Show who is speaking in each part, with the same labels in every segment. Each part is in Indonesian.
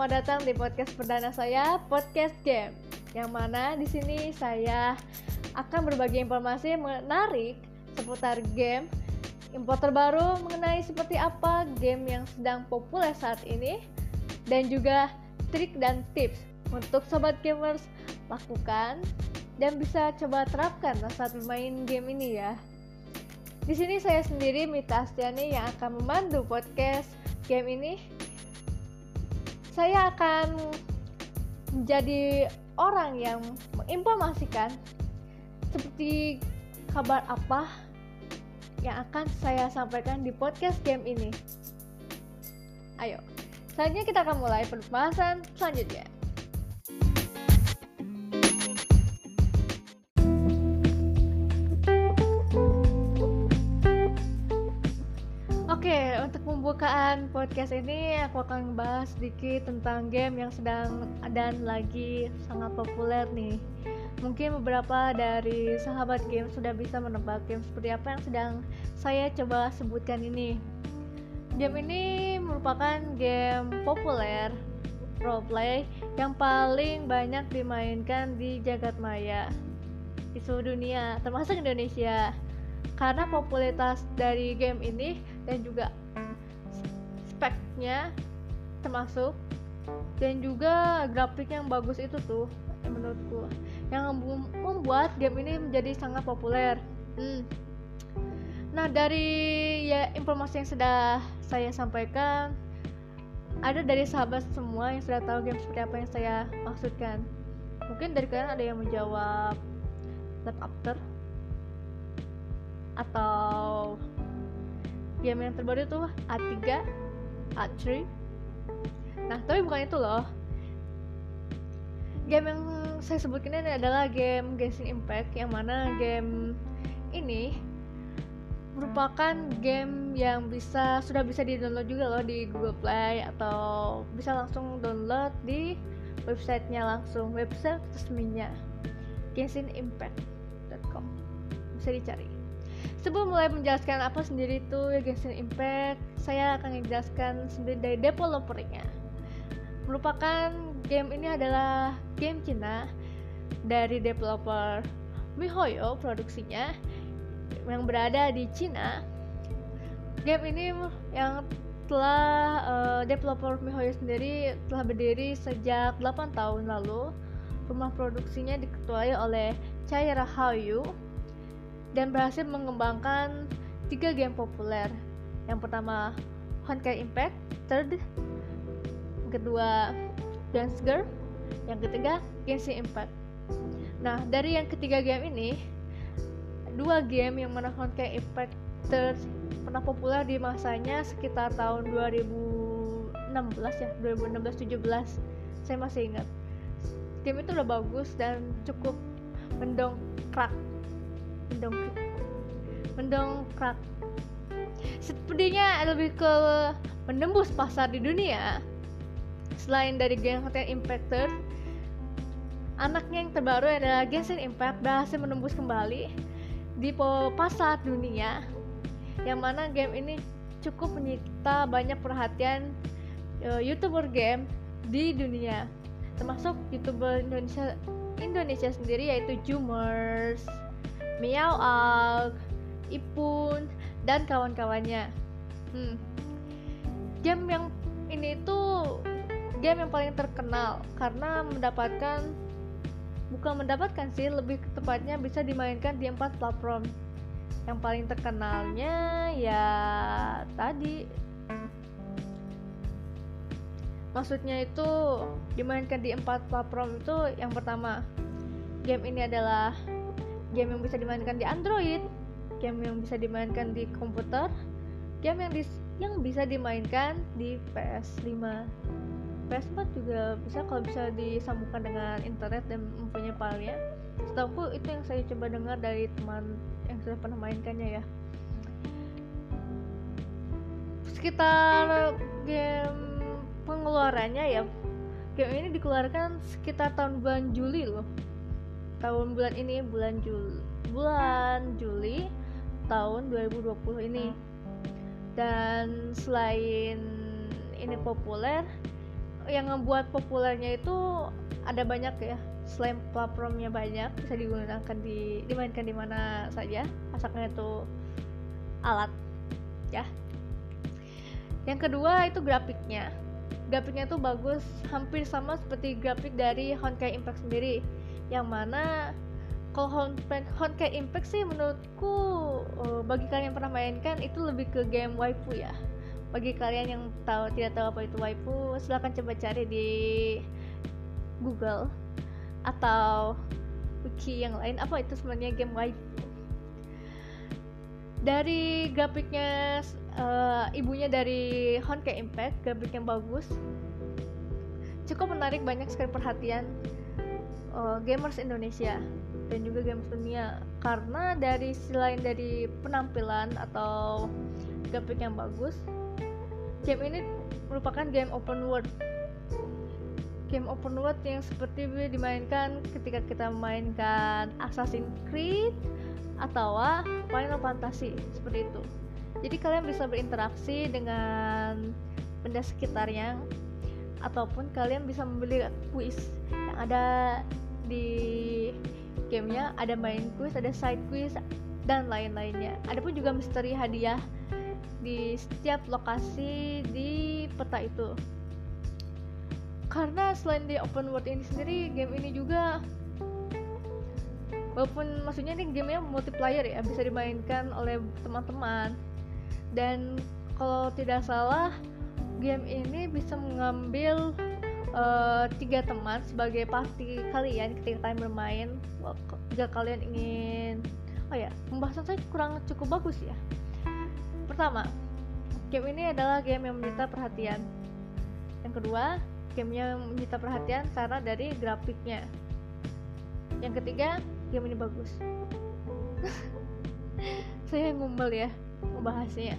Speaker 1: selamat datang di podcast perdana saya, Podcast Game. Yang mana di sini saya akan berbagi informasi menarik seputar game, info terbaru mengenai seperti apa game yang sedang populer saat ini, dan juga trik dan tips untuk sobat gamers lakukan dan bisa coba terapkan saat bermain game ini ya. Di sini saya sendiri Mita Astiani yang akan memandu podcast game ini saya akan menjadi orang yang menginformasikan seperti kabar apa yang akan saya sampaikan di podcast game ini. Ayo, selanjutnya kita akan mulai pembahasan selanjutnya. Pembukaan podcast ini aku akan bahas sedikit tentang game yang sedang dan lagi sangat populer nih. Mungkin beberapa dari sahabat game sudah bisa menebak game seperti apa yang sedang saya coba sebutkan ini. Game ini merupakan game populer roleplay yang paling banyak dimainkan di jagat maya di seluruh dunia, termasuk Indonesia karena popularitas dari game ini dan juga speknya termasuk. Dan juga grafik yang bagus itu tuh menurutku. Yang membuat game ini menjadi sangat populer. Hmm. nah dari ya informasi yang sudah saya sampaikan ada dari sahabat semua yang sudah tahu game seperti apa yang saya maksudkan. Mungkin dari kalian ada yang menjawab Left After atau game yang terbaru tuh A3 A3 nah tapi bukan itu loh. Game yang saya sebutkan ini adalah game Genshin Impact yang mana game ini merupakan game yang bisa sudah bisa di download juga loh di Google Play atau bisa langsung download di websitenya langsung website resminya genshin-impact.com bisa dicari Sebelum mulai menjelaskan apa sendiri itu Genshin Impact, saya akan menjelaskan sendiri dari developernya. Merupakan game ini adalah game Cina dari developer MiHoYo produksinya yang berada di Cina. Game ini yang telah uh, developer MiHoYo sendiri telah berdiri sejak 8 tahun lalu. Rumah produksinya diketuai oleh Chaira Haoyu dan berhasil mengembangkan tiga game populer. Yang pertama Honkai Impact, third, kedua Dance Girl, yang ketiga Genshin Impact. Nah, dari yang ketiga game ini, dua game yang mana Honkai Impact third pernah populer di masanya sekitar tahun 2016 ya, 2016-17. Saya masih ingat. Game itu udah bagus dan cukup mendongkrak mendongkrak mendongkrak sepertinya lebih ke menembus pasar di dunia. Selain dari Genshin Impact anaknya yang terbaru adalah Genshin Impact berhasil menembus kembali di pasar dunia yang mana game ini cukup menyita banyak perhatian uh, youtuber game di dunia termasuk youtuber Indonesia Indonesia sendiri yaitu Jumers Miao Al, Ipun, dan kawan-kawannya. Hmm. Game yang ini tuh game yang paling terkenal karena mendapatkan bukan mendapatkan sih lebih tepatnya bisa dimainkan di empat platform yang paling terkenalnya ya tadi maksudnya itu dimainkan di empat platform itu yang pertama game ini adalah game yang bisa dimainkan di Android, game yang bisa dimainkan di komputer, game yang di, yang bisa dimainkan di PS5. PS4 juga bisa kalau bisa disambungkan dengan internet dan mempunyai filenya. Setahu itu yang saya coba dengar dari teman yang sudah pernah mainkannya ya. Sekitar game pengeluarannya ya game ini dikeluarkan sekitar tahun bulan Juli loh tahun bulan ini bulan Juli bulan Juli tahun 2020 ini. Dan selain ini populer yang membuat populernya itu ada banyak ya. Selain platformnya banyak bisa digunakan di dimainkan di mana saja. Asalkan itu alat ya. Yang kedua itu grafiknya. Grafiknya itu bagus hampir sama seperti grafik dari Honkai Impact sendiri yang mana kalau Honkai Impact sih menurutku uh, bagi kalian yang pernah mainkan itu lebih ke game waifu ya. Bagi kalian yang tahu tidak tahu apa itu waifu silahkan coba cari di Google atau wiki yang lain. Apa itu sebenarnya game waifu? Dari grafiknya uh, ibunya dari Honkai Impact grafik yang bagus. Cukup menarik banyak sekali perhatian uh, gamers Indonesia dan juga gamers dunia karena dari selain dari penampilan atau grafik yang bagus game ini merupakan game open world game open world yang seperti dimainkan ketika kita memainkan Assassin's Creed atau Final Fantasy seperti itu. Jadi kalian bisa berinteraksi dengan benda sekitarnya ataupun kalian bisa membeli quiz yang ada di gamenya ada main quiz, ada side quiz dan lain-lainnya. Adapun juga misteri hadiah di setiap lokasi di peta itu karena selain di open world ini sendiri game ini juga walaupun maksudnya ini gamenya multiplayer ya bisa dimainkan oleh teman-teman dan kalau tidak salah game ini bisa mengambil uh, tiga teman sebagai party kalian ketika kalian bermain jika kalian ingin oh ya pembahasan saya kurang cukup bagus ya. Pertama game ini adalah game yang menyita perhatian. Yang kedua gamenya menyita perhatian karena dari grafiknya. Yang ketiga game ini bagus. Saya ngumpul ya membahasnya.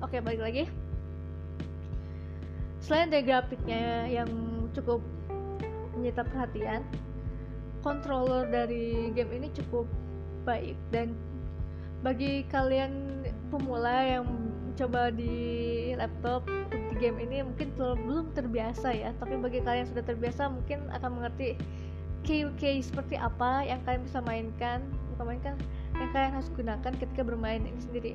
Speaker 1: Oke balik lagi selain dari grafiknya yang cukup menyita perhatian controller dari game ini cukup baik. Dan bagi kalian pemula yang coba di laptop di game ini mungkin belum terbiasa ya. Tapi bagi kalian yang sudah terbiasa mungkin akan mengerti key-key seperti apa yang kalian bisa mainkan bukan mainkan yang kalian harus gunakan ketika bermain ini sendiri.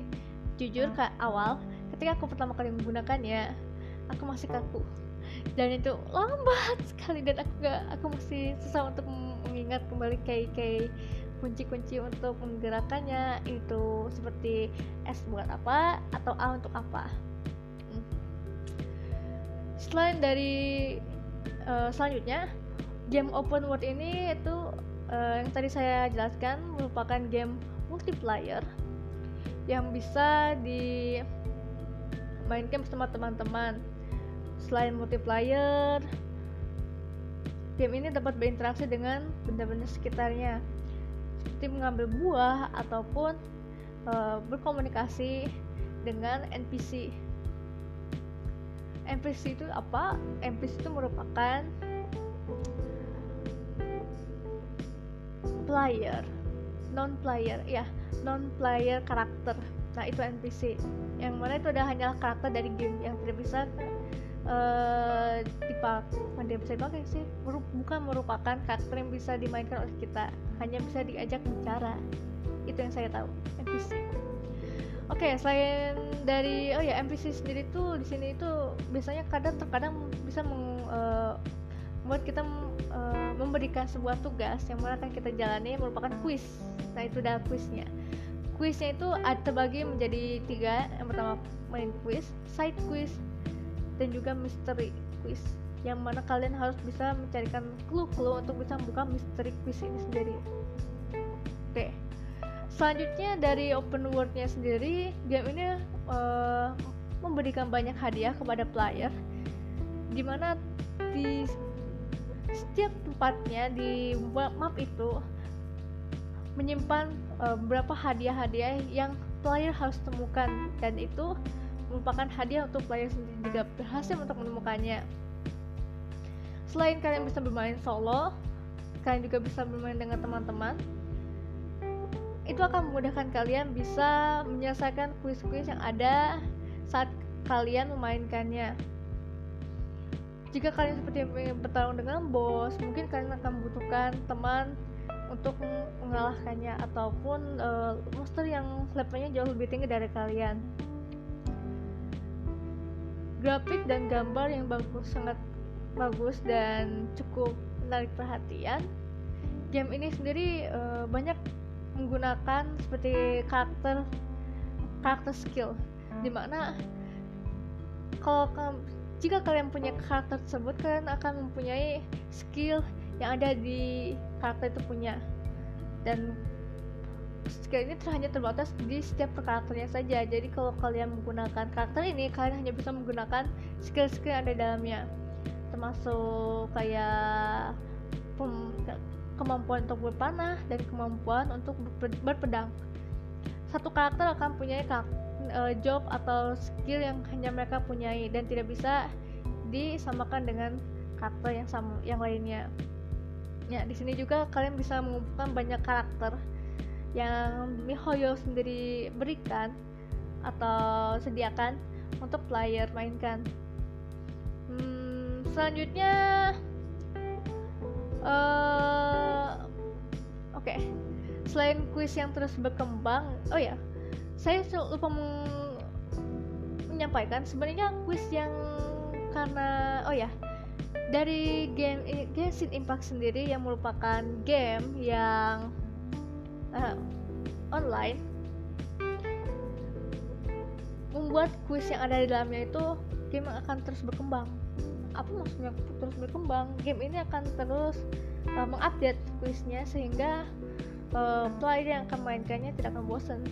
Speaker 1: Jujur ke awal ketika aku pertama kali menggunakannya aku masih kaku. Dan itu lambat sekali dan aku gak aku masih susah untuk mengingat kembali key-key kunci-kunci untuk menggerakkannya. Itu seperti S buat apa atau A untuk apa. Selain dari uh, selanjutnya game open world ini itu uh, yang tadi saya jelaskan merupakan game multiplayer yang bisa dimainkan bersama teman-teman selain multiplayer game ini dapat berinteraksi dengan benda-benda sekitarnya seperti mengambil buah ataupun uh, berkomunikasi dengan NPC. NPC itu apa? NPC itu merupakan player, non player, ya, non player karakter. Nah, itu NPC. Yang mana itu adalah hanyalah karakter dari game yang tidak bisa uh, dipakai tidak bisa dipakai sih. Bukan merupakan karakter yang bisa dimainkan oleh kita hanya bisa diajak bicara. Itu yang saya tahu NPC oke okay, selain dari oh ya NPC sendiri tuh di sini itu biasanya kadang terkadang bisa meng, uh, membuat kita uh, memberikan sebuah tugas yang mana akan kita jalani merupakan quiz nah itu adalah quiznya quiznya itu ada terbagi menjadi tiga. Yang pertama main quiz side quiz dan juga misteri quiz yang mana kalian harus bisa mencarikan clue-clue untuk bisa membuka misteri quiz ini sendiri. Oke selanjutnya dari open world-nya sendiri game ini uh, memberikan banyak hadiah kepada player di mana di setiap tempatnya di map itu menyimpan uh, beberapa hadiah-hadiah yang player harus temukan dan itu merupakan hadiah untuk player sendiri jika berhasil untuk menemukannya. Selain kalian bisa bermain solo kalian juga bisa bermain dengan teman-teman. Itu akan memudahkan kalian bisa menyelesaikan kuis-kuis yang ada saat kalian memainkannya. Jika kalian seperti bertarung dengan bos mungkin kalian akan membutuhkan teman untuk mengalahkannya ataupun uh, monster yang levelnya jauh lebih tinggi dari kalian grafik dan gambar yang bagus sangat bagus dan cukup menarik perhatian. Game ini sendiri uh, banyak menggunakan seperti karakter karakter skill di mana kalau jika kalian punya karakter tersebut kalian akan mempunyai skill yang ada di karakter itu punya. Dan skill ini hanya terbatas di setiap karakternya saja. Jadi kalau kalian menggunakan karakter ini kalian hanya bisa menggunakan skill-skill yang ada di dalamnya. Termasuk kayak kemampuan untuk berpanah dan kemampuan untuk berpedang. Satu karakter akan punya uh, job atau skill yang hanya mereka punyai dan tidak bisa disamakan dengan karakter yang sama yang lainnya. Ya, di sini juga kalian bisa mengumpulkan banyak karakter yang MiHoYo sendiri berikan atau sediakan untuk player mainkan. Hmm, selanjutnya, uh, oke, okay. selain kuis yang terus berkembang, oh ya, saya lupa menyampaikan sebenarnya quiz yang karena oh ya dari game Genshin Impact sendiri yang merupakan game yang uh, online membuat quiz yang ada di dalamnya itu game akan terus berkembang. Apa maksudnya terus berkembang? Game ini akan terus uh, mengupdate quiznya sehingga uh, player yang akan mainkannya tidak akan bosan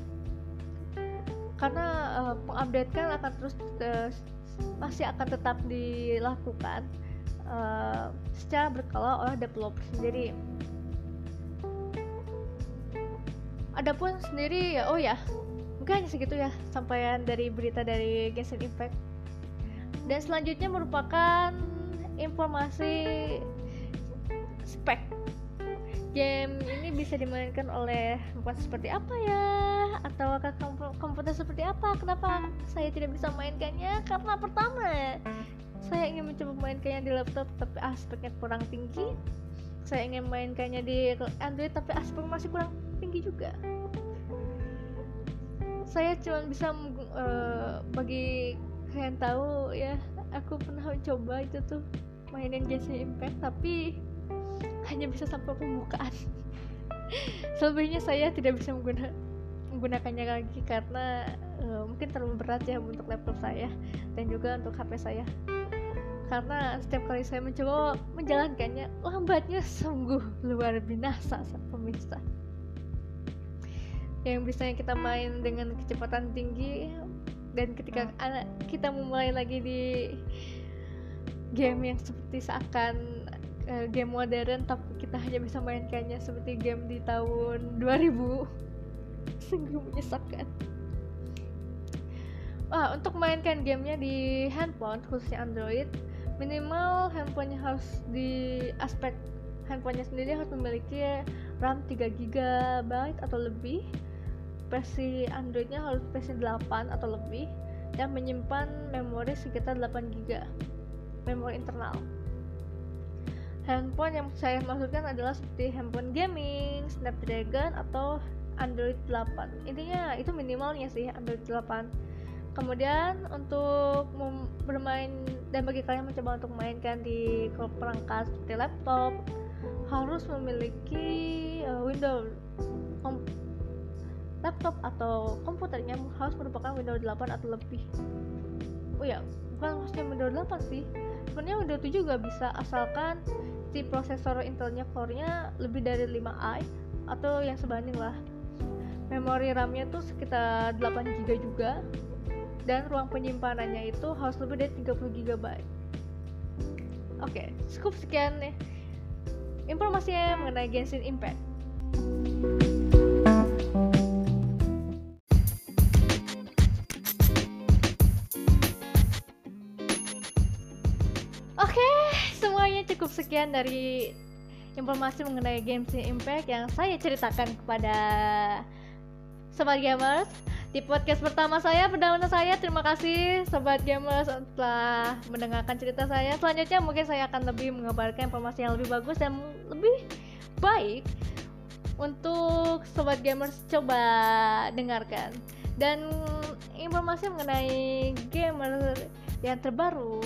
Speaker 1: karena uh, pengupdate kan akan terus uh, masih akan tetap dilakukan uh, secara berkala oleh developer sendiri. Adapun sendiri ya, oh ya, mungkin hanya segitu ya sampaian dari berita dari Genshin Impact. Dan selanjutnya merupakan informasi spek. Game ini bisa dimainkan oleh komputer seperti apa ya? Atau komputer seperti apa? Kenapa saya tidak bisa mainkannya? Karena pertama saya ingin mencoba mainkannya di laptop tapi aspeknya kurang tinggi. Saya ingin mainkannya di Android tapi aspeknya masih kurang tinggi juga. Saya cuma bisa uh, bagi kalian tahu ya aku pernah mencoba itu tuh mainin Genshin Impact tapi hanya bisa sampai pembukaan. Selebihnya saya tidak bisa menggunakan menggunakannya lagi karena uh, mungkin terlalu berat ya untuk laptop saya dan juga untuk HP saya. Karena setiap kali saya mencoba menjalankannya lambatnya sungguh luar binasa saat pemirsa yang biasanya kita main dengan kecepatan tinggi dan ketika anak kita memulai lagi di game yang seperti seakan uh, game modern tapi kita hanya bisa mainkannya seperti game di tahun 2000 sungguh menyesakkan Wah, untuk mainkan gamenya di handphone khususnya Android minimal handphonenya harus di aspek handphonenya sendiri harus memiliki RAM 3 GB atau lebih versi Androidnya harus versi 8 atau lebih dan menyimpan memori sekitar 8 GB memori internal. Handphone yang saya maksudkan adalah seperti handphone gaming, Snapdragon atau Android 8 intinya itu minimalnya sih Android 8 kemudian untuk bermain dan bagi kalian mencoba untuk mainkan di perangkat seperti laptop harus memiliki uh, Windows laptop atau komputernya harus merupakan Windows 8 atau lebih. Oh ya bukan maksudnya Windows 8 sih. Sebenarnya Windows 7 juga bisa asalkan si prosesor Intelnya core-nya lebih dari 5i atau yang sebanding lah. Memori RAM-nya tuh sekitar 8 GB juga dan ruang penyimpanannya itu harus lebih dari 30 GB oke okay, cukup sekian nih informasinya mengenai Genshin Impact cukup sekian dari informasi mengenai Genshin Impact yang saya ceritakan kepada sobat gamers. di podcast pertama saya perdana saya terima kasih sobat gamers telah mendengarkan cerita saya selanjutnya mungkin saya akan lebih mengabarkan informasi yang lebih bagus dan lebih baik untuk sobat gamers coba dengarkan dan informasi mengenai gamer yang terbaru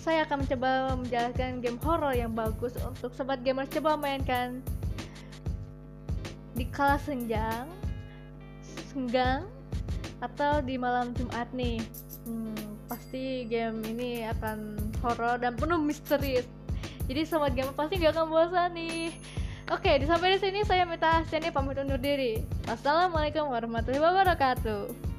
Speaker 1: saya akan mencoba menjalankan game horror yang bagus untuk sobat gamers coba mainkan di kala senjang senggang atau di malam Jumat nih hmm, pasti game ini akan horror dan penuh misteri jadi sobat gamer pasti gak akan bosan nih Oke, sampai di sini saya minta Asyani pamit undur diri. Wassalamualaikum warahmatullahi wabarakatuh.